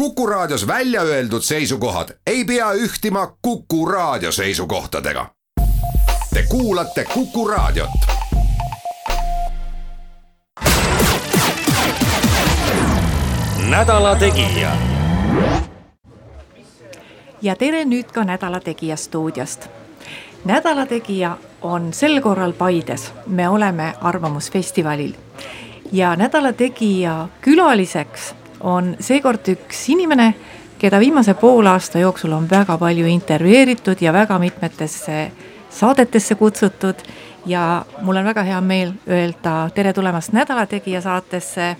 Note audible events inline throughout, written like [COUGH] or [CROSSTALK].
Kuku Raadios välja öeldud seisukohad ei pea ühtima Kuku Raadio seisukohtadega. Te kuulate Kuku Raadiot. nädala Tegija. ja tere nüüd ka Nädala Tegija stuudiost. nädala Tegija on sel korral Paides, me oleme Arvamusfestivalil ja Nädala Tegija külaliseks on seekord üks inimene, keda viimase poolaasta jooksul on väga palju intervjueeritud ja väga mitmetesse saadetesse kutsutud. ja mul on väga hea meel öelda tere tulemast Nädala Tegija saatesse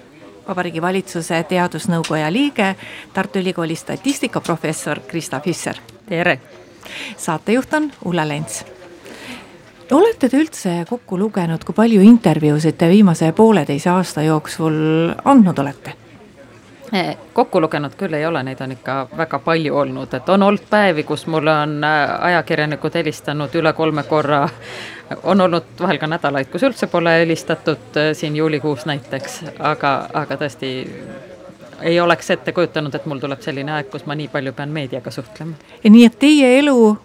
Vabariigi Valitsuse Teadusnõukoja liige, Tartu Ülikooli statistikaprofessor Krista Fisser. tere! saatejuht on Ulla Lents olete te üldse kokku lugenud, kui palju intervjuusid te viimase pooleteise aasta jooksul andnud olete? Eh, kokku lugenud küll ei ole, neid on ikka väga palju olnud, et on olnud päevi, kus mulle on äh, ajakirjanikud helistanud üle kolme korra. on olnud vahel ka nädalaid, kus üldse pole helistatud, äh, siin juulikuus näiteks, aga, aga tõesti ei oleks ette kujutanud, et mul tuleb selline aeg, kus ma nii palju pean meediaga suhtlema. nii et teie elu,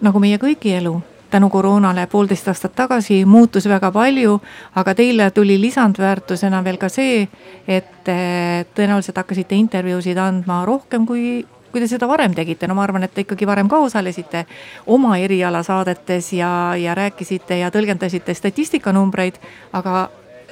nagu meie kõigi elu tänu koroonale poolteist aastat tagasi muutus väga palju, aga teile tuli lisandväärtusena veel ka see, et eh, tõenäoliselt hakkasite intervjuusid andma rohkem, kui, kui te seda varem tegite, no ma arvan, et te ikkagi varem ka osalesite oma erialasaadetes ja, ja rääkisite ja tõlgendasite statistikanumbreid, aga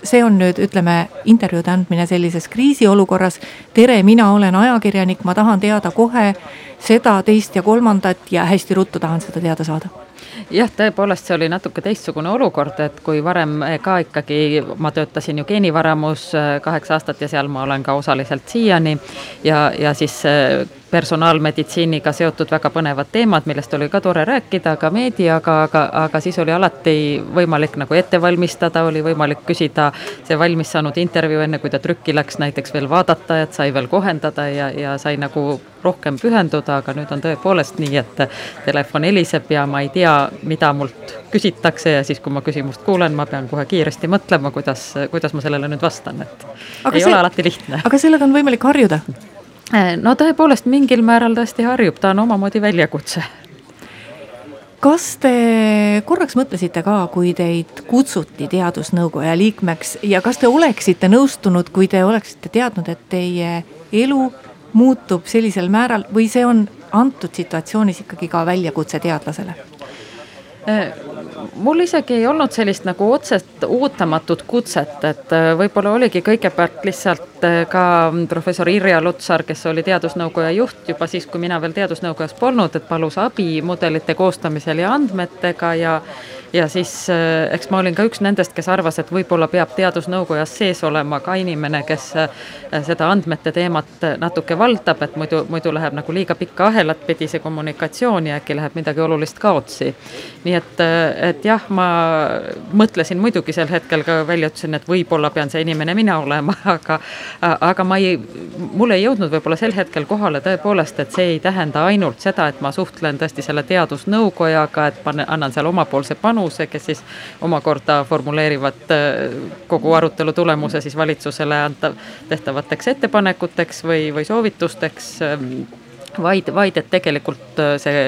see on nüüd, ütleme, intervjuude andmine sellises kriisiolukorras. tere, mina olen ajakirjanik, ma tahan teada kohe seda, teist ja kolmandat ja hästi ruttu tahan seda teada saada jah, tõepoolest, see oli natuke teistsugune olukord, et kui varem ka ikkagi ma töötasin ju geenivaramus äh, kaheksa aastat ja seal ma olen ka osaliselt siiani. Ja, ja siis äh, personaalmeditsiiniga seotud väga põnevad teemad, millest oli ka tore rääkida ka meediaga, aga, aga siis oli alati võimalik nagu ette valmistada, oli võimalik küsida see valmis saanud intervjuu, enne kui ta trükki läks, näiteks veel vaadata, et sai veel kohendada ja, ja sai nagu rohkem pühenduda, aga nüüd on tõepoolest nii, et telefon heliseb ja ma ei tea, mida mult küsitakse ja siis, kui ma küsimust kuulen, ma pean kohe kiiresti mõtlema, kuidas, kuidas ma sellele nüüd vastan, et aga ei see, ole alati lihtne. aga sellega on võimalik harjuda no tõepoolest mingil määral tõesti harjub, ta on omamoodi väljakutse. kas te korraks mõtlesite ka, kui teid kutsuti teadusnõukoja liikmeks ja kas te oleksite nõustunud, kui te oleksite teadnud, et teie elu muutub sellisel määral või see on antud situatsioonis ikkagi ka väljakutse teadlasele? Mul isegi ei olnud sellist nagu otsest ootamatut kutset, et äh, võib-olla oligi kõigepealt lihtsalt äh, ka professor Irja Lutsar, kes oli teadusnõukoja juht juba siis, kui mina veel teadusnõukojas polnud, et palus abi mudelite koostamisel ja andmetega ja ja siis äh, eks ma olin ka üks nendest, kes arvas, et võib-olla peab teadusnõukojas sees olema ka inimene, kes äh, seda andmete teemat natuke valdab, et muidu, muidu läheb nagu liiga pikka ahelat pidi see kommunikatsioon ja äkki läheb midagi olulist kaotsi. nii et, äh, et jah, ma mõtlesin muidugi sel hetkel ka välja, ütlesin, et võib-olla pean see inimene mina olema, [LAUGHS] aga aga ma ei, mul ei jõudnud võib-olla sel hetkel kohale tõepoolest, et see ei tähenda ainult seda, et ma suhtlen tõesti selle teadusnõukojaga, et panen, annan seal omapoolse panuse, panuse, kes siis omakorda formuleerivad äh, kogu arutelu tulemuse siis valitsusele antav, tehtavateks ettepanekuteks või, või soovitusteks. Ähm, vaid, vaid et tegelikult äh, see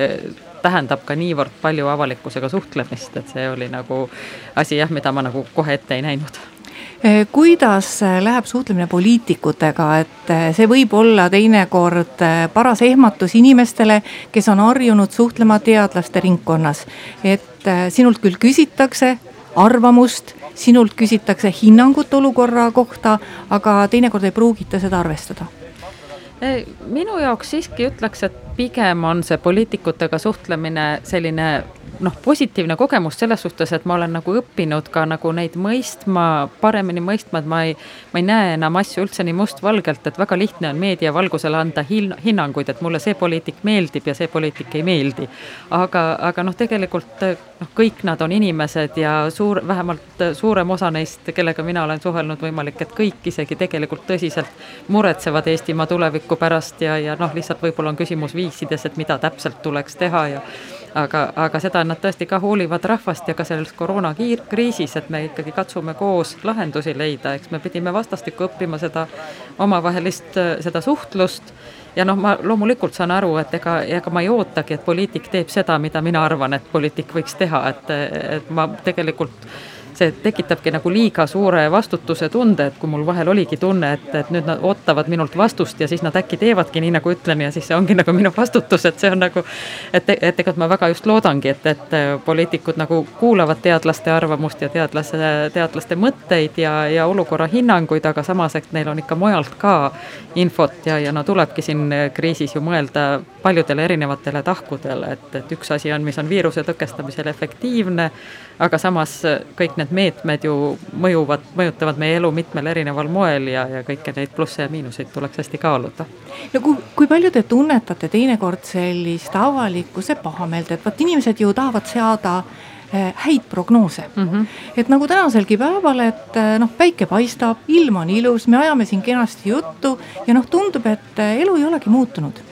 tähendab ka niivõrd palju avalikkusega suhtlemist, et see oli nagu asi jah, mida ma nagu kohe ette ei näinud kuidas läheb suhtlemine poliitikutega, et see võib olla teinekord paras ehmatus inimestele, kes on harjunud suhtlema teadlaste ringkonnas. et sinult küll küsitakse arvamust, sinult küsitakse hinnangut olukorra kohta, aga teinekord ei pruugita seda arvestada minu jaoks siiski ütleks, et pigem on see poliitikutega suhtlemine selline noh, positiivne kogemus selles suhtes, et ma olen nagu õppinud ka nagu neid mõistma, paremini mõistma, et ma ei, ma ei näe enam asju üldse nii mustvalgelt, et väga lihtne on meedia valgusel anda hin-, hinnanguid, et mulle see poliitik meeldib ja see poliitik ei meeldi. aga, aga noh, tegelikult noh, kõik nad on inimesed ja suur, vähemalt suurem osa neist, kellega mina olen suhelnud, võimalik, et kõik isegi tegelikult tõsiselt muretsevad Eestimaa tuleviku pärast ja, ja noh, lihtsalt võib-olla on küsimus viisides, et mida täpselt tuleks teha ja aga, aga seda nad tõesti ka hoolivad rahvast ja ka selles koroonakriisis, et me ikkagi katsume koos lahendusi leida, eks me pidime vastastikku õppima seda omavahelist, seda suhtlust ja noh, ma loomulikult saan aru, et ega, ega ma ei ootagi, et poliitik teeb seda, mida mina arvan, et poliitik võiks teha, et, et ma tegelikult see tekitabki nagu liiga suure vastutuse tunde, et kui mul vahel oligi tunne, et, et nüüd nad ootavad minult vastust ja siis nad äkki teevadki nii, nagu ütlen ja siis see ongi nagu minu vastutus, et see on nagu. et, et tegelikult ma väga just loodangi, et, et poliitikud nagu kuulavad teadlaste arvamust ja teadlase, teadlaste mõtteid ja, ja olukorra hinnanguid, aga samas, et neil on ikka mujalt ka infot ja, ja no tulebki siin kriisis ju mõelda paljudele erinevatele tahkudele, et, et üks asi on, mis on viiruse tõkestamisel efektiivne aga samas kõik need meetmed ju mõjuvad, mõjutavad meie elu mitmel erineval moel ja, ja kõiki neid plusse ja miinuseid tuleks hästi kaaluda. no kui, kui palju te tunnetate teinekord sellist avalikkuse pahameelt, et vot inimesed ju tahavad seada eh, häid prognoose mm. -hmm. et nagu tänaselgi päeval, et eh, noh, päike paistab, ilm on ilus, me ajame siin kenasti juttu ja noh, tundub, et eh, elu ei olegi muutunud.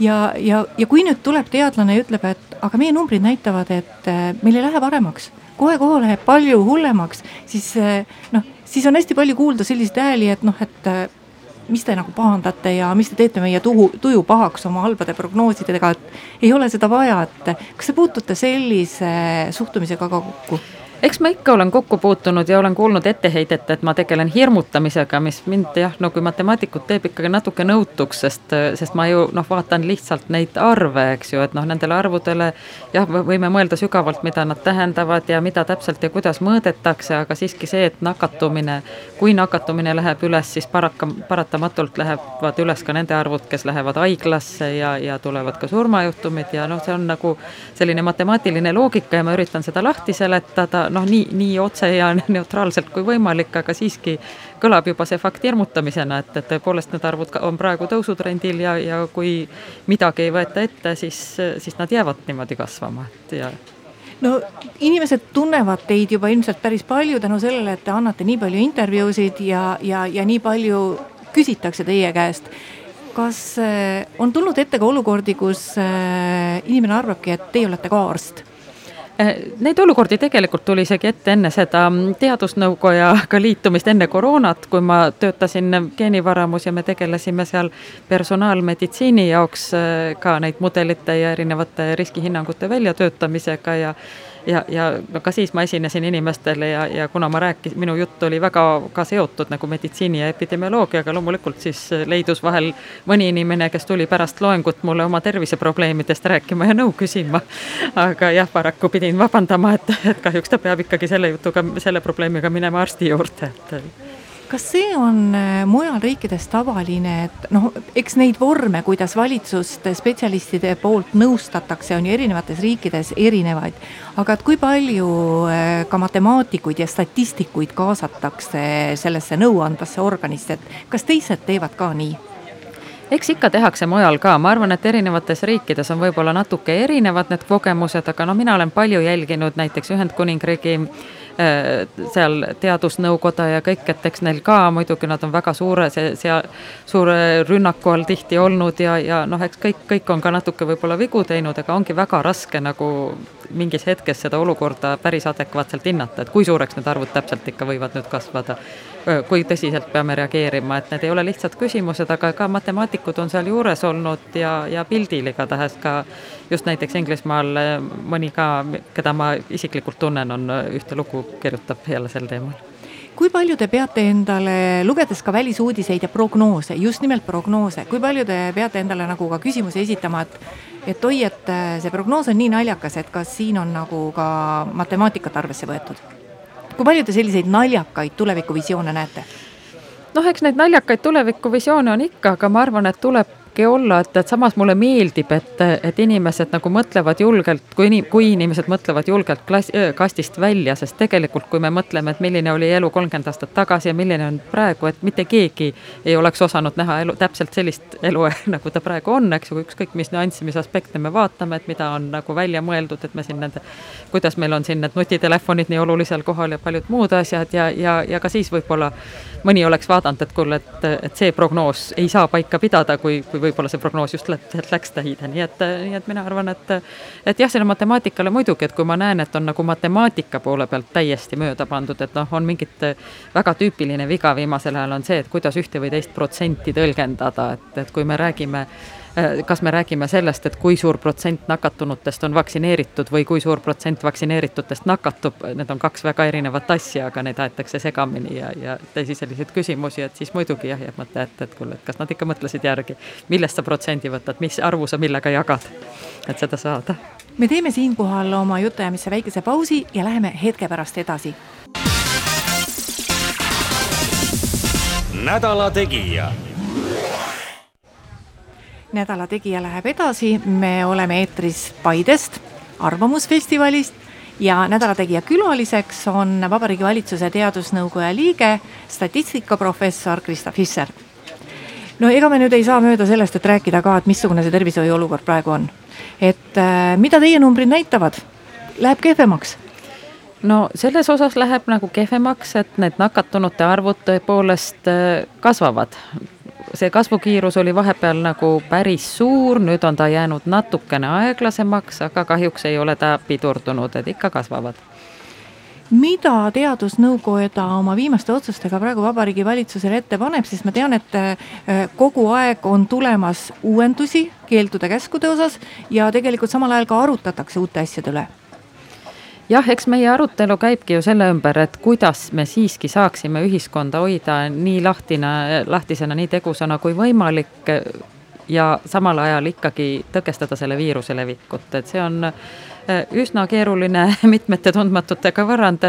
ja, ja, ja kui nüüd tuleb teadlane ja ütleb, et aga meie numbrid näitavad, et meil ei lähe paremaks kohe-kohe läheb palju hullemaks, siis eh, noh, siis on hästi palju kuulda selliseid hääli, et noh, et eh, mis te nagu pahandate ja mis te teete meie tuhu, tuju pahaks oma halbade prognoosidega, et ei ole seda vaja, et kas te puutute sellise suhtumisega ka kokku? Eks ma ikka olen kokku puutunud ja olen kuulnud etteheidet, et ma tegelen hirmutamisega, mis mind jah, no kui matemaatikut teeb ikkagi natuke nõutuks, sest, sest ma ju noh, vaatan lihtsalt neid arve, eks ju, et noh, nendele arvudele jah, võime mõelda sügavalt, mida nad tähendavad ja mida täpselt ja kuidas mõõdetakse, aga siiski see, et nakatumine, kui nakatumine läheb üles, siis paraka, paratamatult lähevad üles ka nende arvud, kes lähevad haiglasse ja, ja tulevad ka surmajuhtumid ja noh, see on nagu selline matemaatiline loogika ja ma üritan seda lahti seletada noh, nii, nii otse ja [LAUGHS] neutraalselt kui võimalik, aga siiski kõlab juba see fakt hirmutamisena, et, et tõepoolest need arvud on praegu tõusutrendil ja, ja kui midagi ei võeta ette, siis, siis nad jäävad niimoodi kasvama, et ja no inimesed tunnevad teid juba ilmselt päris palju tänu sellele, et te annate nii palju intervjuusid ja, ja, ja nii palju küsitakse teie käest. kas äh, on tulnud ette ka olukordi, kus äh, inimene arvabki, et teie olete ka arst? Eh, neid olukordi tegelikult tuli isegi ette enne seda mm, teadusnõukojaga liitumist, enne koroonat, kui ma töötasin geenivaramus ja me tegelesime seal personaalmeditsiini jaoks eh, ka neid mudelite ja erinevate riskihinnangute väljatöötamisega ja ja, ja no ka siis ma esinesin inimestele ja, ja kuna ma rääkisin, minu jutt oli väga ka seotud nagu meditsiini ja epidemioloogiaga, loomulikult siis leidus vahel mõni inimene, kes tuli pärast loengut mulle oma terviseprobleemidest rääkima ja nõu küsima. aga jah, paraku pidin vabandama, et, et kahjuks ta peab ikkagi selle jutuga, selle probleemiga minema arsti juurde, et kas see on äh, mujal riikides tavaline, et noh, eks neid vorme, kuidas valitsuste spetsialistide poolt nõustatakse, on ju erinevates riikides erinevaid. aga et kui palju äh, ka matemaatikuid ja statistikuid kaasatakse sellesse nõuandvasse organisse, et kas teised teevad ka nii? eks ikka tehakse mujal ka, ma arvan, et erinevates riikides on võib-olla natuke erinevad need kogemused, aga no mina olen palju jälginud näiteks Ühendkuningriigi Äh, seal teadusnõukoda ja kõik, et eks neil ka muidugi nad on väga suure, see, sea-, suure rünnaku all tihti olnud ja, ja noh, eks kõik, kõik on ka natuke võib-olla vigu teinud, aga ongi väga raske nagu mingis hetkes seda olukorda päris adekvaatselt hinnata, et kui suureks need arvud täpselt ikka võivad nüüd kasvada? Kui tõsiselt peame reageerima, et need ei ole lihtsad küsimused, aga ka matemaatikud on seal juures olnud ja, ja pildil igatahes ka just näiteks Inglismaal mõni ka, keda ma isiklikult tunnen, on ühte lugu kirjutab jälle sel teemal kui palju te peate endale, lugedes ka välisuudiseid ja prognoose, just nimelt prognoose, kui palju te peate endale nagu ka küsimusi esitama, et et oi, et see prognoos on nii naljakas, et kas siin on nagu ka matemaatikat arvesse võetud? kui palju te selliseid naljakaid tulevikuvisioone näete? noh, eks neid naljakaid tulevikuvisioone on ikka, aga ma arvan, et tuleb raske olla, et, et samas mulle meeldib, et, et inimesed nagu mõtlevad julgelt, kui inim-, kui inimesed mõtlevad julgelt klass, kastist välja, sest tegelikult, kui me mõtleme, et milline oli elu kolmkümmend aastat tagasi ja milline on praegu, et mitte keegi ei oleks osanud näha elu, täpselt sellist elu, [LAUGHS] nagu ta praegu on, eks ju, ükskõik mis nüanssi, mis aspekte me vaatame, et mida on nagu välja mõeldud, et me siin nende, kuidas meil on siin need nutitelefonid nii olulisel kohal ja paljud muud asjad ja, ja, ja ka siis võib-olla mõni oleks vaadanud, et kuule, et, et see prognoos ei saa paika pidada, kui, kui võib-olla see prognoos just läks täide, nii et, nii et mina arvan, et et jah, selle matemaatikale muidugi, et kui ma näen, et on nagu matemaatika poole pealt täiesti mööda pandud, et noh, on mingit väga tüüpiline viga viimasel ajal on see, et kuidas ühte või teist protsenti tõlgendada, et, et kui me räägime Äh, kas me räägime sellest, et kui suur protsent nakatunutest on vaktsineeritud või kui suur protsent vaktsineeritutest nakatub, need on kaks väga erinevat asja, aga neid aetakse segamini ja, ja teisi selliseid küsimusi, et siis muidugi jah, jääb mõte ette, et kuule, et kas nad ikka mõtlesid järgi, millest sa protsendi võtad, mis arvu sa millega jagad, et seda saada. me teeme siinkohal oma jutuajamisse väikese pausi ja läheme hetke pärast edasi. nädala Tegija nädala Tegija läheb edasi, me oleme eetris Paidest, Arvamusfestivalist ja Nädala Tegija külaliseks on Vabariigi Valitsuse Teadusnõukoja liige, statistikaprofessor Krista Fischer. no ega me nüüd ei saa mööda sellest, et rääkida ka, et missugune see tervishoiu olukord praegu on. et äh, mida teie numbrid näitavad, läheb kehvemaks? no selles osas läheb nagu kehvemaks, et need nakatunute arvud tõepoolest äh, kasvavad see kasvukiirus oli vahepeal nagu päris suur, nüüd on ta jäänud natukene aeglasemaks, aga kahjuks ei ole ta pidurdunud, et ikka kasvavad. Mida Teadusnõukoda oma viimaste otsustega praegu Vabariigi Valitsusele ette paneb, sest ma tean, et äh, kogu aeg on tulemas uuendusi keeldude-käskude osas ja tegelikult samal ajal ka arutatakse uute asjade üle jah, eks meie arutelu käibki ju selle ümber, et kuidas me siiski saaksime ühiskonda hoida nii lahtina, lahtisena, nii tegusana kui võimalik ja samal ajal ikkagi tõkestada selle viiruse levikut, et see on eh, üsna keeruline [LAUGHS] mitmete tundmatutega võrrand,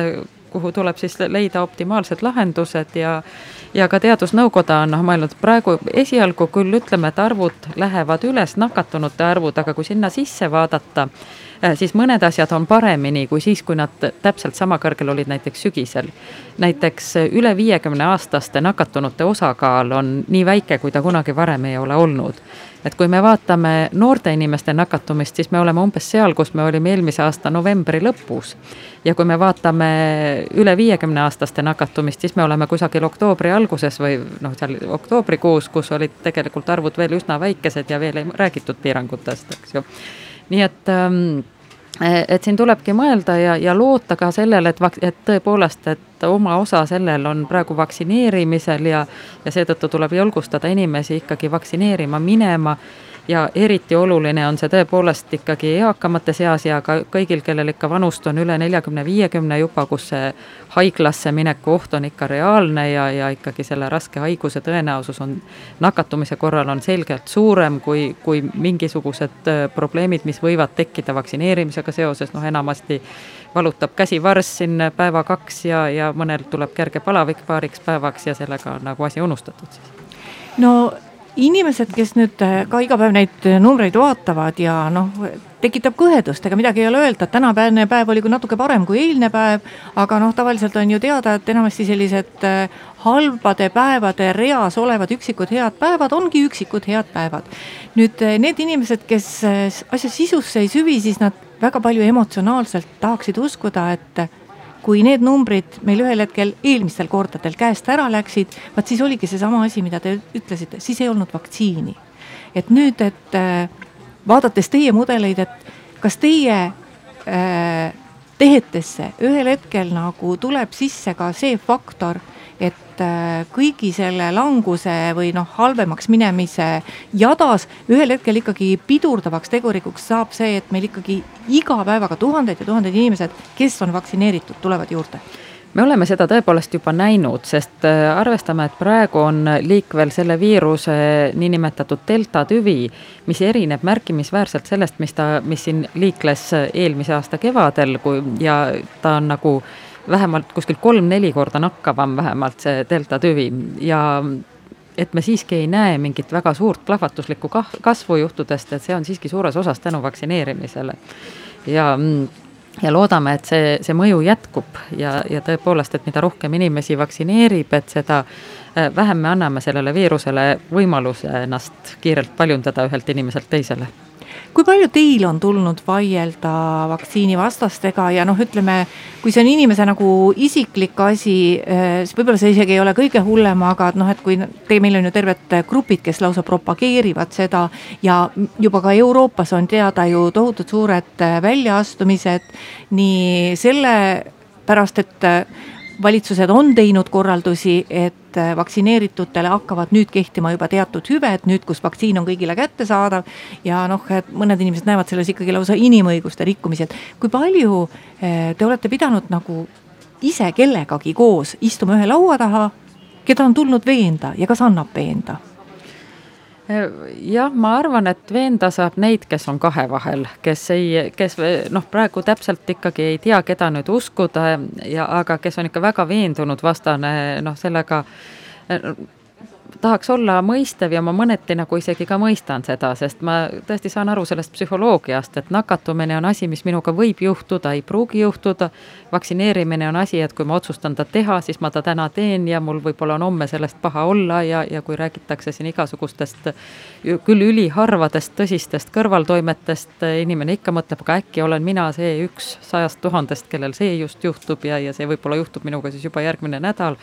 kuhu tuleb siis leida optimaalsed lahendused ja ja ka Teadusnõukoda on noh mõelnud praegu esialgu küll ütleme, et arvud lähevad üles, nakatunute arvud, aga kui sinna sisse vaadata, siis mõned asjad on paremini kui siis, kui nad täpselt sama kõrgel olid näiteks sügisel. näiteks äh, üle viiekümne aastaste nakatunute osakaal on nii väike, kui ta kunagi varem ei ole olnud. et kui me vaatame noorte inimeste nakatumist, siis me oleme umbes seal, kus me olime eelmise aasta novembri lõpus. ja kui me vaatame üle viiekümne aastaste nakatumist, siis me oleme kusagil oktoobri alguses või noh, seal oktoobrikuus, kus olid tegelikult arvud veel üsna väikesed ja veel ei räägitud piirangutest, eks ju nii et ähm, et siin tulebki mõelda ja, ja loota ka sellele, et, et tõepoolest, et oma osa sellel on praegu vaktsineerimisel ja, ja seetõttu tuleb julgustada inimesi ikkagi vaktsineerima minema ja eriti oluline on see tõepoolest ikkagi eakamate seas ja ka kõigil, kellel ikka vanust on üle neljakümne, viiekümne juba, kus see haiglasse mineku oht on ikka reaalne ja, ja ikkagi selle raske haiguse tõenäosus on nakatumise korral on selgelt suurem kui, kui mingisugused äh, probleemid, mis võivad tekkida vaktsineerimisega seoses, noh enamasti valutab käsivarss siin päeva-kaks ja, ja mõnel tuleb kerge palavik paariks päevaks ja sellega on nagu asi unustatud siis. no inimesed, kes nüüd äh, ka iga päev neid äh, numbreid vaatavad ja noh, tekitab kõhedust, ega midagi ei ole öelda, et tänapäevane päev oli küll natuke parem kui eilne päev, aga noh, tavaliselt on ju teada, et enamasti sellised äh, halbade päevade reas olevad üksikud head päevad ongi üksikud head päevad. nüüd need inimesed, kes asja sisusse ei süvi, siis nad väga palju emotsionaalselt tahaksid uskuda, et kui need numbrid meil ühel hetkel eelmistel kordadel käest ära läksid, vaat siis oligi seesama asi, mida te ütlesite, siis ei olnud vaktsiini. et nüüd, et äh, vaadates teie mudeleid, et kas teie äh, tehetesse ühel hetkel nagu tuleb sisse ka see faktor, et äh, kõigi selle languse või noh, halvemaks minemise jadas ühel hetkel ikkagi pidurdavaks tegurikuks saab see, et meil ikkagi iga päevaga tuhanded ja tuhanded inimesed, kes on vaktsineeritud, tulevad juurde. Me oleme seda tõepoolest juba näinud, sest äh, arvestame, et praegu on liikvel selle viiruse niinimetatud delta tüvi, mis erineb märkimisväärselt sellest, mis ta, mis siin liikles eelmise aasta kevadel, kui ja ta on nagu äh, vähemalt kuskil kolm-neli korda nakkavam vähemalt see delta tüvi ja et me siiski ei näe mingit väga suurt plahvatuslikku kasvu juhtudest, et see on siiski suures osas tänu vaktsineerimisele. ja, ja loodame, et see, see mõju jätkub ja, ja tõepoolest, et mida rohkem inimesi vaktsineerib, et seda äh, vähem me anname sellele viirusele võimaluse ennast kiirelt paljundada ühelt inimeselt teisele kui palju teil on tulnud vaielda vaktsiinivastastega ja noh, ütleme, kui see on inimese nagu isiklik asi, eh, siis võib-olla see isegi ei ole kõige hullem, aga et noh, et kui te, meil on ju terved grupid, kes lausa propageerivad seda ja juba ka Euroopas on teada ju tohutult suured väljaastumised nii selle pärast, et valitsused on teinud korraldusi, et äh, vaktsineeritutele hakkavad nüüd kehtima juba teatud hüved, nüüd kus vaktsiin on kõigile kättesaadav. ja noh, et mõned inimesed näevad selles ikkagi lausa inimõiguste rikkumisi, et kui palju äh, te olete pidanud nagu ise kellegagi koos istuma ühe laua taha, keda on tulnud veenda ja kas annab veenda jah, ma arvan, et veenda saab neid, kes on kahe vahel, kes ei, kes noh, praegu täpselt ikkagi ei tea, keda nüüd uskuda ja aga kes on ikka väga veendunud vastane noh, sellega tahaks olla mõistev ja ma mõneti nagu isegi ka mõistan seda, sest ma tõesti saan aru sellest psühholoogiast, et nakatumine on asi, mis minuga võib juhtuda, ei pruugi juhtuda. vaktsineerimine on asi, et kui ma otsustan ta teha, siis ma ta täna teen ja mul võib-olla on homme sellest paha olla ja, ja kui räägitakse siin igasugustest küll üliharvadest tõsistest kõrvaltoimetest, inimene ikka mõtleb, aga äkki olen mina see üks sajast tuhandest, kellel see just juhtub ja, ja see võib-olla juhtub minuga siis juba järgmine nädal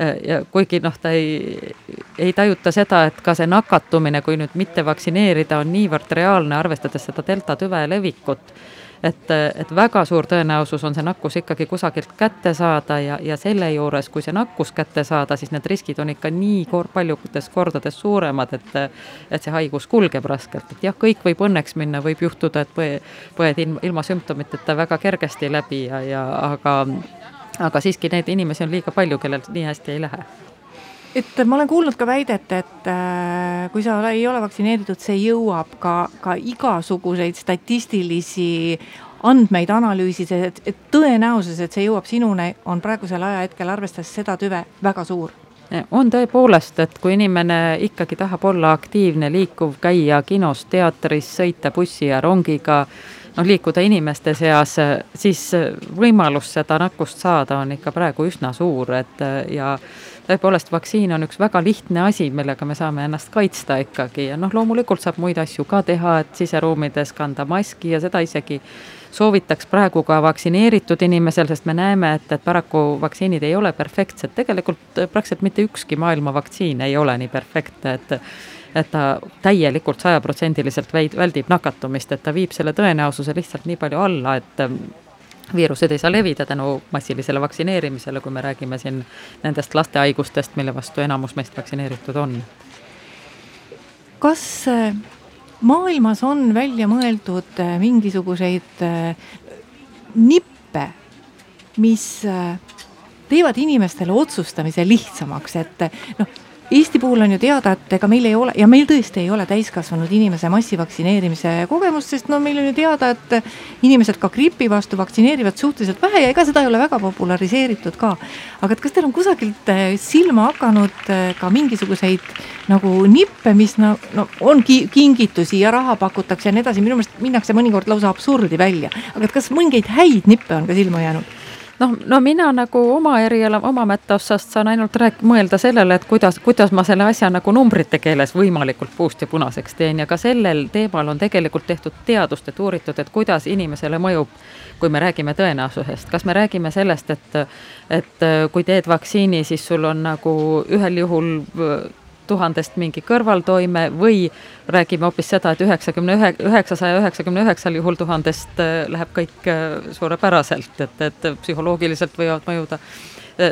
ja kuigi noh, ta ei, ei tajuta seda, et ka see nakatumine, kui nüüd mitte vaktsineerida, on niivõrd reaalne, arvestades seda delta tüve levikut. et, et väga suur tõenäosus on see nakkus ikkagi kusagilt kätte saada ja, ja selle juures, kui see nakkus kätte saada, siis need riskid on ikka nii kor paljudes kordades suuremad, et, et see haigus kulgeb raskelt, et jah, kõik võib õnneks minna, võib juhtuda, et põe, põed ilma, ilma sümptomiteta väga kergesti läbi ja, ja aga aga siiski neid inimesi on liiga palju, kellel nii hästi ei lähe. Et ma olen kuulnud ka väidet, et äh, kui sa ei ole vaktsineeritud, see jõuab ka, ka igasuguseid statistilisi andmeid analüüsides, et, et tõenäosus, et see jõuab sinuni, on praegusel ajahetkel, arvestades seda tüve, väga suur. On tõepoolest, et kui inimene ikkagi tahab olla aktiivne, liikuv, käia kinos, teatris, sõita bussi ja rongiga noh, liikuda inimeste seas, siis võimalus seda nakkust saada on ikka praegu üsna suur, et ja tõepoolest, vaktsiin on üks väga lihtne asi, millega me saame ennast kaitsta ikkagi. Ja noh, loomulikult saab muid asju ka teha, et siseruumides kanda maski ja seda isegi soovitaks praegu ka vaktsineeritud inimesel, sest me näeme, et, et paraku vaktsiinid ei ole perfektsed, tegelikult praktiliselt mitte ükski maailma vaktsiin ei ole nii perfektne, et et ta täielikult sajaprotsendiliselt väldib nakatumist, et ta viib selle tõenäosuse lihtsalt nii palju alla, et ähm, viirused ei saa levida tänu massilisele vaktsineerimisele, kui me räägime siin nendest lastehaigustest, mille vastu enamus meist vaktsineeritud on. kas äh, maailmas on välja mõeldud äh, mingisuguseid äh, nippe, mis teevad inimestele otsustamise lihtsamaks, et noh Eesti puhul on ju teada, et ega meil ei ole ja meil tõesti ei ole täiskasvanud inimese massivaktsineerimise kogemust, sest no meil on ju teada, et inimesed ka gripi vastu vaktsineerivad suhteliselt vähe ja ega seda ei ole väga populariseeritud ka. aga et kas teil on kusagilt eh, silma hakanud eh, ka mingisuguseid nagu nippe, mis no, no on ki kingitusi ja raha pakutakse ja nii edasi, minu meelest minnakse mõnikord lausa absurdi välja, aga et kas mingeid häid nippe on ka silma jäänud? Noh, no mina nagu oma eriala, oma mättaossast saan ainult rääk-, mõelda sellele, et kuidas, kuidas ma selle asja nagu numbrite keeles võimalikult puust ja punaseks teen. Ja ka sellel teemal on tegelikult tehtud teadust, et uuritud, et kuidas inimesele mõjub, kui me räägime tõenäosusest, kas me räägime sellest, et et kui teed vaktsiini, siis sul on nagu ühel juhul tuhandest mingi kõrvaltoime või räägime hoopis seda, et üheksakümne ühe, üheksasaja üheksakümne üheksal juhul tuhandest äh, läheb kõik äh, suurepäraselt, et, et psühholoogiliselt võivad mõjuda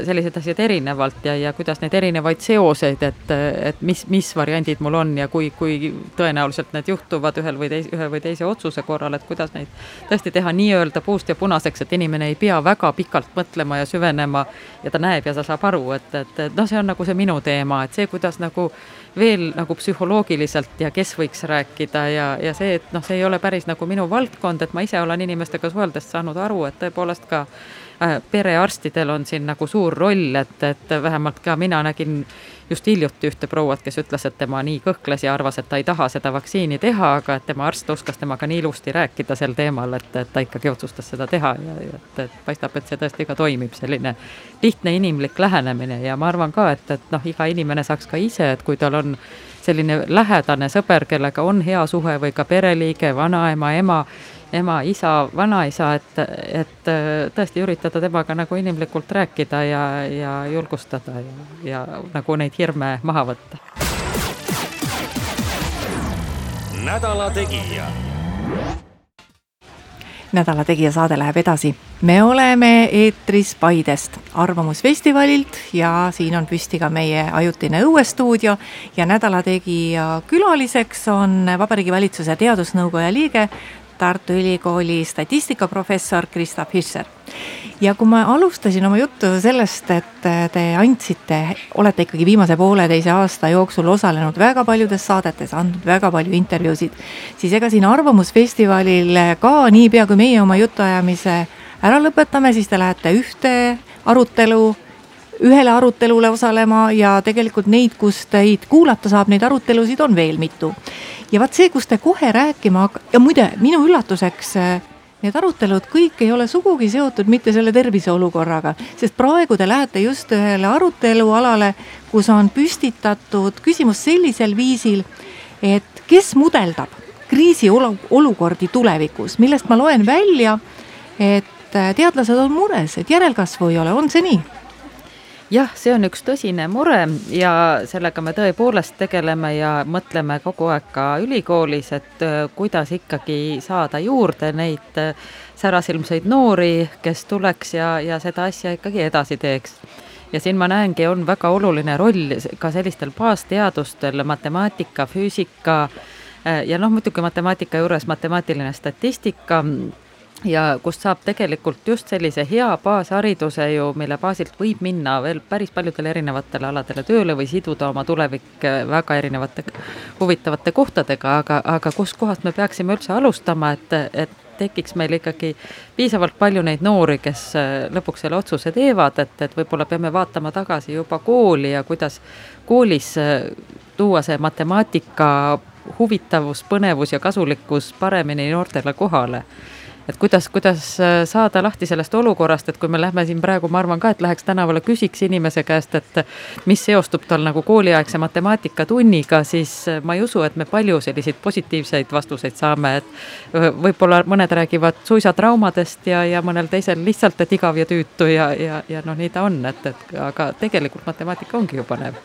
sellised asjad erinevalt ja, ja kuidas neid erinevaid seoseid, et, et mis, mis variandid mul on ja kui, kui tõenäoliselt need juhtuvad ühel või teise, ühe või teise otsuse korral, et kuidas neid tõesti teha nii-öelda puust ja punaseks, et inimene ei pea väga pikalt mõtlema ja süvenema ja ta näeb ja ta saab aru, et, et, et noh, see on nagu see minu teema, et see, kuidas nagu veel nagu psühholoogiliselt ja kes võiks rääkida ja, ja see, et noh, see ei ole päris nagu minu valdkond, et ma ise olen inimestega suheldes saanud aru, et tõepoolest ka Äh, perearstidel on siin nagu suur roll, et, et vähemalt ka mina nägin just hiljuti ühte prouat, kes ütles, et tema nii kõhkles ja arvas, et ta ei taha seda vaktsiini teha, aga et tema arst oskas temaga nii ilusti rääkida sel teemal, et, et ta ikkagi otsustas seda teha ja, ja et, et paistab, et see tõesti ka toimib, selline lihtne inimlik lähenemine. Ja ma arvan ka, et, et noh, iga inimene saaks ka ise, et kui tal on selline lähedane sõber, kellega on hea suhe või ka pereliige, vanaema, ema ema, isa, vanaisa, et, et äh, tõesti üritada temaga nagu inimlikult rääkida ja, ja julgustada ja, ja nagu neid hirme maha võtta. nädala Tegija nädala Tegija saade läheb edasi. me oleme eetris Paidest, Arvamusfestivalilt ja siin on püsti ka meie ajutine õuestuudio ja Nädala Tegija külaliseks on Vabariigi Valitsuse Teadusnõukoja liige Tartu Ülikooli statistikaprofessor Krista Fischer. ja kui ma alustasin oma juttu sellest, et te andsite, olete ikkagi viimase pooleteise aasta jooksul osalenud väga paljudes saadetes, andnud väga palju intervjuusid, siis ega siin Arvamusfestivalil ka niipea, kui meie oma jutuajamise ära lõpetame, siis te lähete ühte arutelu ühele arutelule osalema ja tegelikult neid, kus teid kuulata saab, neid arutelusid on veel mitu. Ja vaat see, kus te kohe rääkima hakk- ja muide, minu üllatuseks äh, need arutelud kõik ei ole sugugi seotud mitte selle tervise olukorraga, sest praegu te lähete just ühele arutelualale, kus on püstitatud küsimus sellisel viisil, et kes mudeldab kriisiolukordi tulevikus, millest ma loen välja, et äh, teadlased on mures, et järelkasvu ei ole, on see nii? Jah, see on üks tõsine mure ja sellega me tõepoolest tegeleme ja mõtleme kogu aeg ka ülikoolis, et äh, kuidas ikkagi saada juurde neid äh, särasilmseid noori, kes tuleks ja, ja seda asja ikkagi edasi teeks. ja siin ma näengi, on väga oluline roll ka sellistel baasteadustel, matemaatika, füüsika äh, ja noh, muidugi matemaatika juures matemaatiline statistika ja kust saab tegelikult just sellise hea baashariduse ju, mille baasilt võib minna veel päris paljudele erinevatele aladele tööle või siduda oma tulevik äh, väga erinevate huvitavate kohtadega, aga, aga kuskohast me peaksime üldse alustama, et, et tekiks meil ikkagi piisavalt palju neid noori, kes äh, lõpuks selle otsuse teevad, et, et võib-olla peame vaatama tagasi juba kooli ja kuidas koolis äh, tuua see matemaatika huvitavus, põnevus ja kasulikkus paremini noortele kohale et kuidas, kuidas äh, saada lahti sellest olukorrast, et kui me lähme siin praegu, ma arvan ka, et läheks tänavale, küsiks inimese käest, et mis seostub tal nagu kooliaegse matemaatikatunniga, siis äh, ma ei usu, et me palju selliseid positiivseid vastuseid saame, et äh, võib-olla mõned räägivad suisa traumadest ja, ja mõnel teisel lihtsalt, et igav ja tüütu ja, ja, ja noh, nii ta on, et, et aga tegelikult matemaatika ongi ju põnev.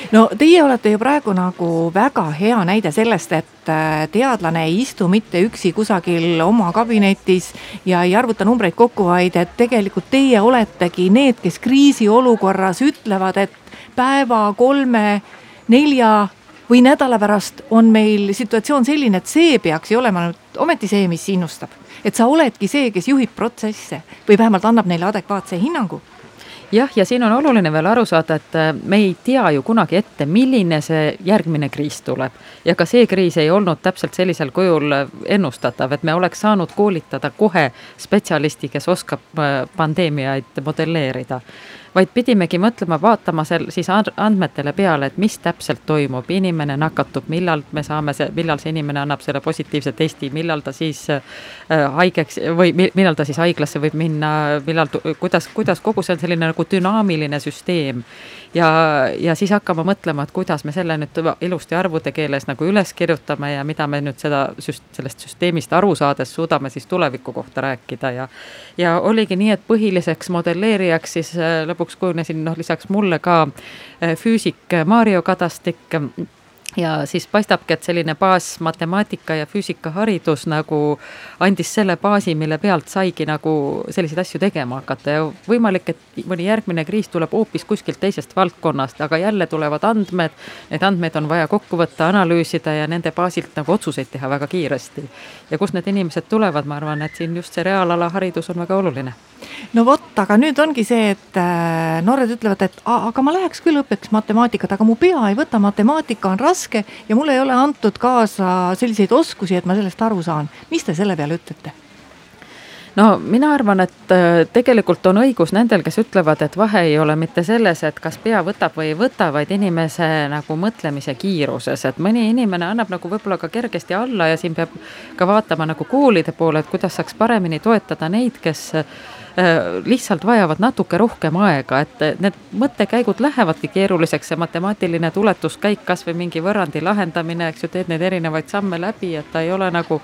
[LAUGHS] no teie olete ju praegu nagu väga hea näide sellest, et teadlane ei istu mitte üksi kusagil oma kabinetis, ja ei arvuta numbreid kokku, vaid et tegelikult teie oletegi need, kes kriisiolukorras ütlevad, et päeva, kolme, nelja või nädala pärast on meil situatsioon selline, et see peaks ju olema nüüd ometi see, mis innustab. et sa oledki see, kes juhib protsesse või vähemalt annab neile adekvaatse hinnangu jah, ja siin on oluline veel aru saada, et äh, me ei tea ju kunagi ette, milline see järgmine kriis tuleb. ja ka see kriis ei olnud täpselt sellisel kujul äh, ennustatav, et me oleks saanud koolitada kohe spetsialisti, kes oskab äh, pandeemiaid modelleerida vaid pidimegi mõtlema, vaatama seal siis andmetele peale, et mis täpselt toimub, inimene nakatub, millal me saame see, millal see inimene annab selle positiivse testi, millal ta siis äh, haigeks või millal ta siis haiglasse võib minna, millal, kuidas, kuidas kogu see on selline nagu dünaamiline süsteem ja, ja siis hakkama mõtlema, et kuidas me selle nüüd ilusti arvude keeles nagu üles kirjutame ja mida me nüüd seda sellest süsteemist aru saades suudame siis tuleviku kohta rääkida ja. ja oligi nii, et põhiliseks modelleerijaks siis äh, lõpuks kujunesin noh, lisaks mulle ka äh, füüsik Mario Kadastik ja siis paistabki, et selline baasmatemaatika ja füüsikaharidus nagu andis selle baasi, mille pealt saigi nagu selliseid asju tegema hakata ja võimalik, et mõni järgmine kriis tuleb hoopis kuskilt teisest valdkonnast, aga jälle tulevad andmed. Need andmed on vaja kokku võtta, analüüsida ja nende baasilt nagu otsuseid teha väga kiiresti. ja kust need inimesed tulevad, ma arvan, et siin just see reaalala haridus on väga oluline no vot, aga nüüd ongi see, et äh, noored ütlevad, et aga ma läheks küll õppeks matemaatikat, aga mu pea ei võta, matemaatika on raske ja mulle ei ole antud kaasa selliseid oskusi, et ma sellest aru saan. mis te selle peale ütlete? no mina arvan, et äh, tegelikult on õigus nendel, kes ütlevad, et vahe ei ole mitte selles, et kas pea võtab või ei võta, vaid inimese nagu mõtlemise kiiruses, et mõni inimene annab nagu võib-olla ka kergesti alla ja siin peab ka vaatama nagu koolide poole, et kuidas saaks paremini toetada neid, kes lihtsalt vajavad natuke rohkem aega, et need mõttekäigud lähevadki keeruliseks, see matemaatiline tuletuskäik, kasvõi mingi võrrandi lahendamine, eks ju, teed neid erinevaid samme läbi, et ta ei ole nagu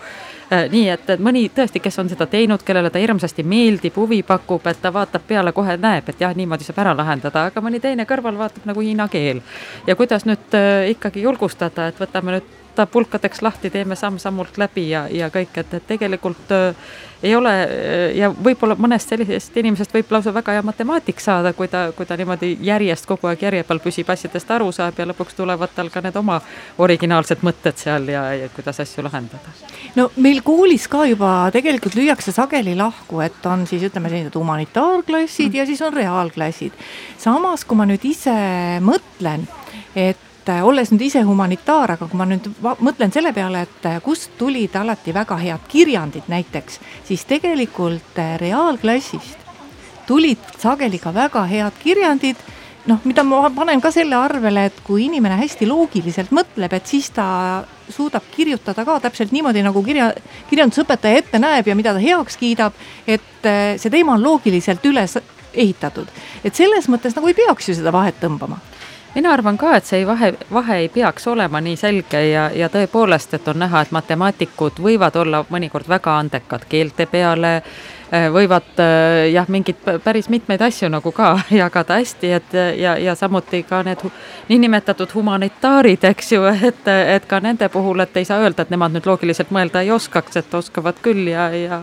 Äh, nii et, et mõni tõesti, kes on seda teinud, kellele ta hirmsasti meeldib, huvi pakub, et ta vaatab peale, kohe näeb, et jah, niimoodi saab ära lahendada, aga mõni teine kõrval vaatab nagu hiina keel. ja kuidas nüüd äh, ikkagi julgustada, et võtame nüüd ta pulkadeks lahti, teeme samm-sammult läbi ja, ja kõik, et, et tegelikult äh, ei ole äh, ja võib-olla mõnest sellisest inimesest võib lausa väga hea matemaatik saada, kui ta, kui ta niimoodi järjest kogu aeg järje peal püsib, asjadest aru saab ja lõpuks tulevad tal ka need oma originaalsed mõtted seal ja, ja kuidas asju lahendada. no meil koolis ka juba tegelikult lüüakse sageli lahku, et on siis ütleme sellised humanitaarklassid mm. ja siis on reaalklassid. samas, kui ma nüüd ise mõtlen, et et äh, olles nüüd ise humanitaar, aga kui ma nüüd mõtlen selle peale, et äh, kust tulid alati väga head kirjandid näiteks, siis tegelikult äh, reaalklassist tulid sageli ka väga head kirjandid noh, mida ma panen ka selle arvele, et kui inimene hästi loogiliselt mõtleb, et siis ta suudab kirjutada ka täpselt niimoodi, nagu kirja, kirjandusõpetaja ette näeb ja mida ta heaks kiidab. et see teema on loogiliselt üles ehitatud, et selles mõttes nagu ei peaks ju seda vahet tõmbama mina arvan ka, et see ei vahe, vahe ei peaks olema nii selge ja, ja tõepoolest, et on näha, et matemaatikud võivad olla mõnikord väga andekad keelte peale, äh, võivad äh, jah, mingeid päris mitmeid asju nagu ka [LAUGHS] jagada hästi, et ja, ja samuti ka need niinimetatud humanitaarid, eks ju, et, et ka nende puhul, et ei saa öelda, et nemad nüüd loogiliselt mõelda ei oskaks, et oskavad küll ja, ja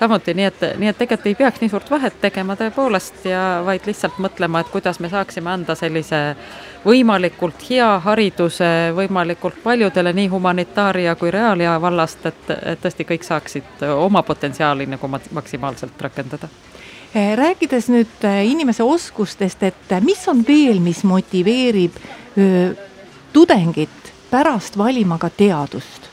samuti, nii et, nii et tegelikult ei peaks nii suurt vahet tegema tõepoolest ja vaid lihtsalt mõtlema, et kuidas me saaksime anda sellise võimalikult hea hariduse võimalikult paljudele nii humanitaaria kui reaalia vallast, et, et tõesti kõik saaksid oma potentsiaali nagu maksimaalselt rakendada eh, rääkides nüüd eh, inimese oskustest, et mis on veel, mis motiveerib tudengit pärast valima ka teadust?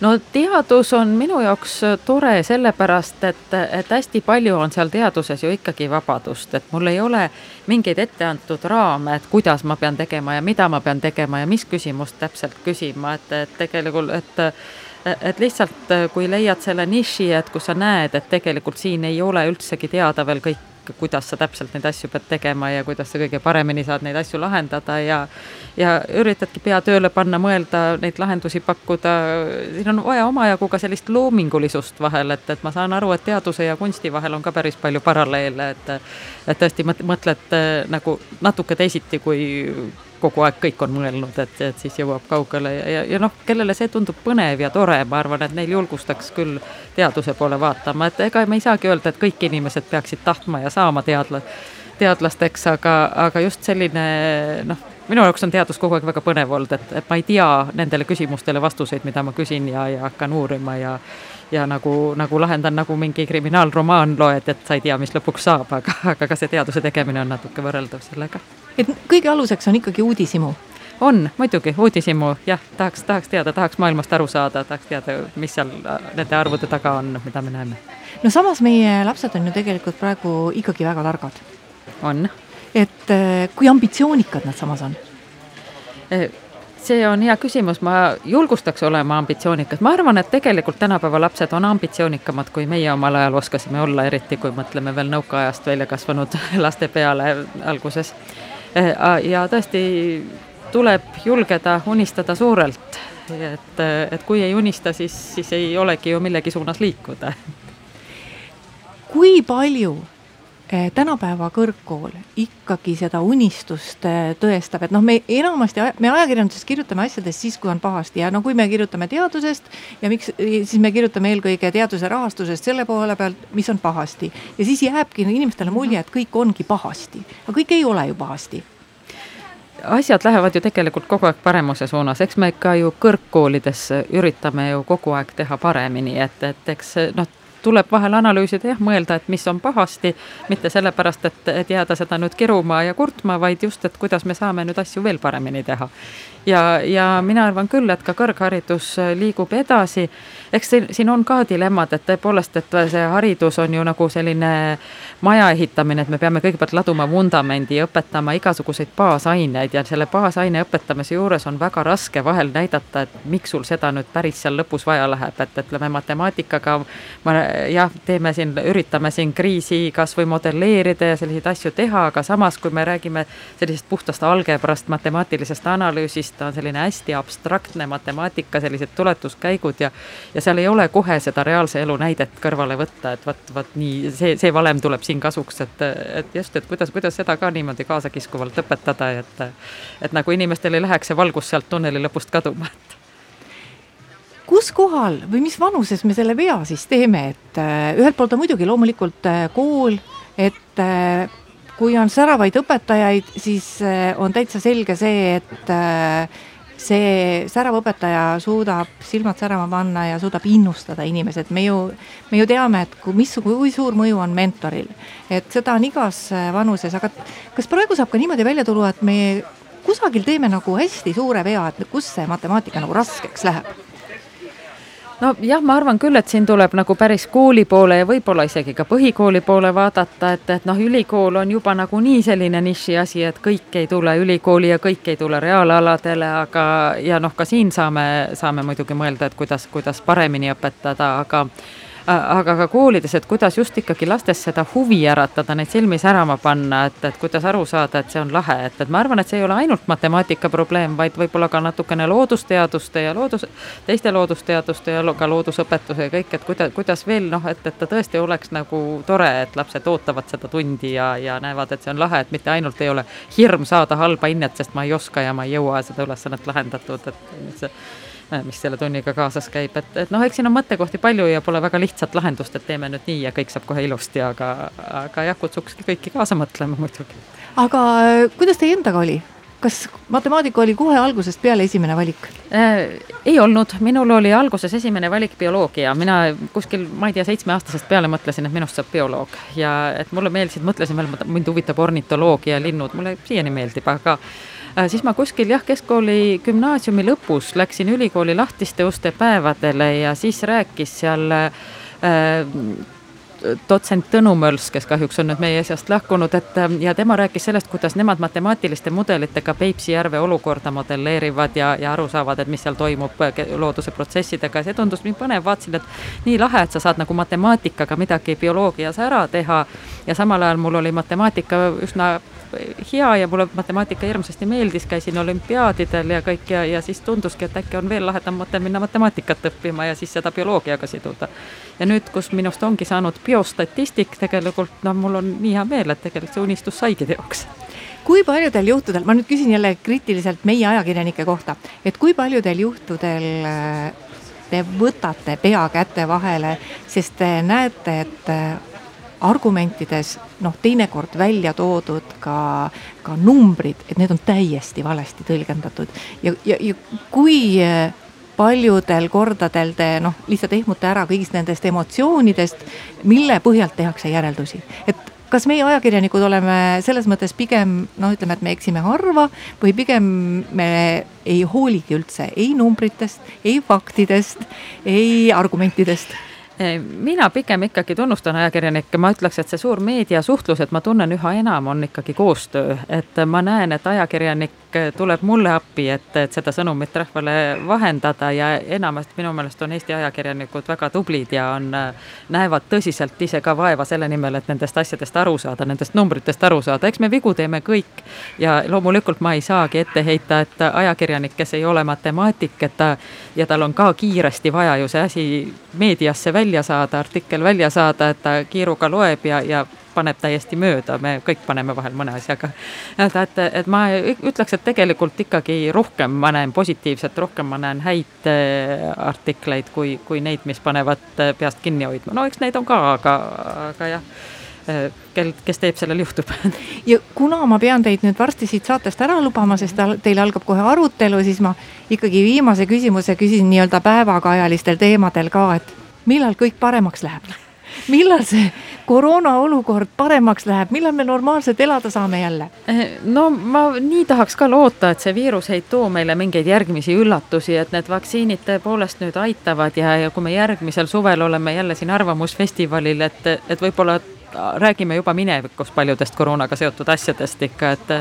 No teadus on minu jaoks äh, tore sellepärast, et, et hästi palju on seal teaduses ju ikkagi vabadust, et mul ei ole mingeid etteantud raame, et kuidas ma pean tegema ja mida ma pean tegema ja mis küsimust täpselt küsima, et, et tegelikult, et et lihtsalt, kui leiad selle niši, et kus sa näed, et tegelikult siin ei ole üldsegi teada veel kõik kuidas sa täpselt neid asju pead tegema ja kuidas sa kõige paremini saad neid asju lahendada ja ja üritadki pea tööle panna, mõelda, neid lahendusi pakkuda, siin on vaja omajagu ka sellist loomingulisust vahel, et, et ma saan aru, et teaduse ja kunsti vahel on ka päris palju paralleele, et et tõesti mõtled nagu natuke teisiti, kui kogu aeg kõik on mõelnud, et, et siis jõuab kaugele ja, ja, ja noh, kellele see tundub põnev ja tore, ma arvan, et neil julgustaks küll teaduse poole vaatama, et ega me ei saagi öelda, et kõik inimesed peaksid tahtma ja saama teadla-, teadlasteks, aga, aga just selline noh, minu jaoks on teadus kogu aeg väga põnev olnud, et, et ma ei tea nendele küsimustele vastuseid, mida ma küsin ja, ja hakkan uurima ja ja nagu, nagu lahendan nagu mingi kriminaalromaan loed, et sa ei tea, mis lõpuks saab, aga, aga ka see teaduse tegemine on natuke võrreldav sellega et kõige aluseks on ikkagi uudishimu on muidugi uudishimu, jah, tahaks, tahaks teada, tahaks maailmast aru saada, tahaks teada, mis seal äh, nende arvude taga on, mida me näeme. no samas meie lapsed on ju tegelikult praegu ikkagi väga targad. on. et äh, kui ambitsioonikad nad samas on? Äh, see on hea küsimus, ma julgustaks olema ambitsioonikas, ma arvan, et tegelikult tänapäeva lapsed on ambitsioonikamad, kui meie omal ajal oskasime olla, eriti kui mõtleme veel nõukaajast välja kasvanud [LAUGHS] laste peale alguses ja tõesti tuleb julgeda unistada suurelt, et, et kui ei unista, siis, siis ei olegi ju millegi suunas liikuda. kui palju Eh, tänapäeva kõrgkool ikkagi seda unistust eh, tõestab, et noh, me enamasti, me ajakirjanduses kirjutame asjadest siis, kui on pahasti. Ja no kui me kirjutame teadusest ja miks, siis me kirjutame eelkõige teaduse rahastusest selle poole pealt, mis on pahasti. ja siis jääbki inimestele mulje, et kõik ongi pahasti, aga kõik ei ole ju pahasti. Asjad lähevad ju tegelikult kogu aeg paremuse suunas, eks me ka ju kõrgkoolides üritame ju kogu aeg teha paremini, et, et eks noh, tuleb vahel analüüsida, jah, mõelda, et mis on pahasti, mitte sellepärast, et, et jääda seda nüüd kiruma ja kurtma, vaid just, et kuidas me saame nüüd asju veel paremini teha. Ja, ja mina arvan küll, et ka kõrgharidus liigub edasi. eks siin, siin on ka dilemmad, et tõepoolest, et see haridus on ju nagu selline maja ehitamine, et me peame kõigepealt laduma vundamendi ja õpetama igasuguseid baasaineid ja selle baasaine õpetamise juures on väga raske vahel näidata, et miks sul seda nüüd päris seal lõpus vaja läheb, et ütleme matemaatikaga ma jah, teeme siin, üritame siin kriisi kasvõi modelleerida ja selliseid asju teha, aga samas, kui me räägime sellisest puhtast algebrast, matemaatilisest analüüsist, ta on selline hästi abstraktne matemaatika, sellised tuletuskäigud ja ja seal ei ole kohe seda reaalse elu näidet kõrvale võtta, et vot, vot nii, see, see valem tuleb siin kasuks, et, et just, et kuidas, kuidas seda ka niimoodi kaasakiskuvalt õpetada, et et nagu inimestel ei läheks see valgus sealt tunneli lõpust kaduma, et kus kohal või mis vanuses me selle vea siis teeme, et äh, ühelt poolt on muidugi loomulikult äh, kool, et äh, kui on säravaid õpetajaid, siis on täitsa selge see, et see särav õpetaja suudab silmad särama panna ja suudab innustada inimesed, me ju, me ju teame, et kui, mis, kui suur mõju on mentoril. et seda on igas vanuses, aga kas praegu saab ka niimoodi välja tulla, et me kusagil teeme nagu hästi suure vea, et kus see matemaatika nagu raskeks läheb nojah, ma arvan küll, et siin tuleb nagu päris kooli poole ja võib-olla isegi ka põhikooli poole vaadata, et, et noh, ülikool on juba nagunii selline niši asi, et kõik ei tule ülikooli ja kõik ei tule reaalaladele, aga ja noh, ka siin saame, saame muidugi mõelda, et kuidas, kuidas paremini õpetada, aga aga ka koolides, et kuidas just ikkagi lastes seda huvi äratada, neid silmi särama panna, et, et kuidas aru saada, et see on lahe, et, et ma arvan, et see ei ole ainult matemaatika probleem, vaid võib-olla ka natukene loodusteaduste ja loodus, teiste loodusteaduste ja ka loodusõpetuse ja kõik, et kuidas, kuidas veel noh, et, et ta tõesti oleks nagu tore, et lapsed ootavad seda tundi ja, ja näevad, et see on lahe, et mitte ainult ei ole hirm saada halba hinnet, sest ma ei oska ja ma ei jõua seda ülesannet lahendatud, et see mis selle tunniga kaasas käib, et, et noh, eks siin on mõttekohti palju ja pole väga lihtsat lahendust, et teeme nüüd nii ja kõik saab kohe ilusti, aga, aga jah, kutsukski kõiki kaasa mõtlema muidugi. aga äh, kuidas teie endaga oli? kas matemaatika oli kohe algusest peale esimene valik äh,? ei olnud, minul oli alguses esimene valik bioloogia, mina kuskil, ma ei tea, seitsmeaastasest peale mõtlesin, et minust saab bioloog ja et mulle meeldisid, mõtlesin veel, mind huvitab ornitoloogia linnud, mulle siiani meeldib, aga siis ma kuskil jah, keskkooli gümnaasiumi lõpus läksin ülikooli lahtiste uste päevadele ja siis rääkis seal äh, dotsent Tõnu Möls, kes kahjuks on nüüd meie seast lahkunud, et äh, ja tema rääkis sellest, kuidas nemad matemaatiliste mudelitega Peipsi järve olukorda modelleerivad ja, ja aru saavad, et mis seal toimub äh, looduse protsessidega. See tundus nii põnev, vaatasin, et nii lahe, et sa saad nagu matemaatikaga midagi bioloogias ära teha. Ja samal ajal mul oli matemaatika üsna hea ja mulle matemaatika hirmsasti meeldis, käisin olümpiaadidel ja kõik ja, ja siis tunduski, et äkki on veel lahedam mõte minna matemaatikat õppima ja siis seda bioloogiaga siduda. ja nüüd, kus minust ongi saanud biostatistik, tegelikult noh, mul on nii hea meel, et tegelikult see unistus saigi teoks kui paljudel juhtudel, ma nüüd küsin jälle kriitiliselt meie ajakirjanike kohta, et kui paljudel juhtudel äh, te võtate pea käte vahele, sest te näete, et äh, argumentides noh, teinekord välja toodud ka, ka numbrid, et need on täiesti valesti tõlgendatud. Ja, ja, ja kui eh, paljudel kordadel te noh, lihtsalt ehmute ära kõigist nendest emotsioonidest, mille põhjalt tehakse järeldusi, et kas meie ajakirjanikud oleme selles mõttes pigem noh, ütleme, et me eksime harva või pigem me ei hooligi üldse ei numbritest, ei faktidest, ei argumentidest mina pigem ikkagi tunnustan ajakirjanikke, ma ütleks, et see suur meediasuhtlus, et ma tunnen üha enam, on ikkagi koostöö, et ma näen, et ajakirjanik tuleb mulle appi, et, et seda sõnumit rahvale vahendada ja enamasti minu meelest on Eesti ajakirjanikud väga tublid ja on, näevad tõsiselt ise ka vaeva selle nimel, et nendest asjadest aru saada, nendest numbritest aru saada, eks me vigu teeme kõik. ja loomulikult ma ei saagi ette heita, et ajakirjanik, kes ei ole matemaatik, et ta ja tal on ka kiiresti vaja ju see asi meediasse välja saada, artikkel välja saada, et ta kiiruga loeb ja, ja paneb täiesti mööda, me kõik paneme vahel mõne asjaga. et, et, et ma ütleks, et tegelikult ikkagi rohkem ma näen positiivset, rohkem ma näen häid äh, artikleid kui, kui neid, mis panevad äh, peast kinni hoidma, no eks neid on ka, aga, aga jah kel, kes teeb, sellel juhtub. [LAUGHS] ja kuna ma pean teid nüüd varsti siit saatest ära lubama, sest teil algab kohe arutelu, siis ma ikkagi viimase küsimuse küsin nii-öelda päevakajalistel teemadel ka, et millal kõik paremaks läheb [LAUGHS] millal see koroona olukord paremaks läheb, millal me normaalselt elada saame jälle? no ma nii tahaks ka loota, et see viirus ei too meile mingeid järgmisi üllatusi, et need vaktsiinid tõepoolest nüüd aitavad ja, ja kui me järgmisel suvel oleme jälle siin Arvamusfestivalil, et, et võib-olla räägime juba minevikus paljudest koroonaga seotud asjadest ikka, et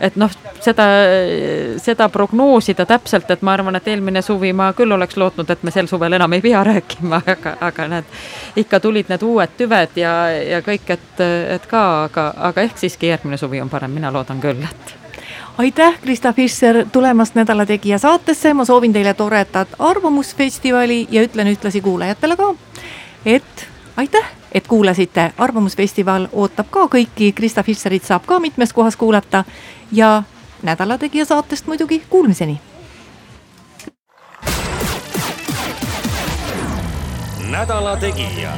et noh, seda, seda prognoosida täpselt, et ma arvan, et eelmine suvi ma küll oleks lootnud, et me sel suvel enam ei pea [LAUGHS] rääkima, aga, aga näed, ikka tulid need uued tüved ja, ja kõik, et, et ka, aga, aga ehk siiski järgmine suvi on parem, mina loodan küll, et. Aitäh, Krista Fischer, tulemast Nädala Tegija saatesse, ma soovin teile toredat Arvamusfestivali ja ütlen ühtlasi kuulajatele ka, et aitäh et kuulasite, Arvamusfestival ootab ka kõiki, Krista Fisserit saab ka mitmes kohas kuulata. Ja Nädala Tegija saatest muidugi kuulmiseni. nädala Tegija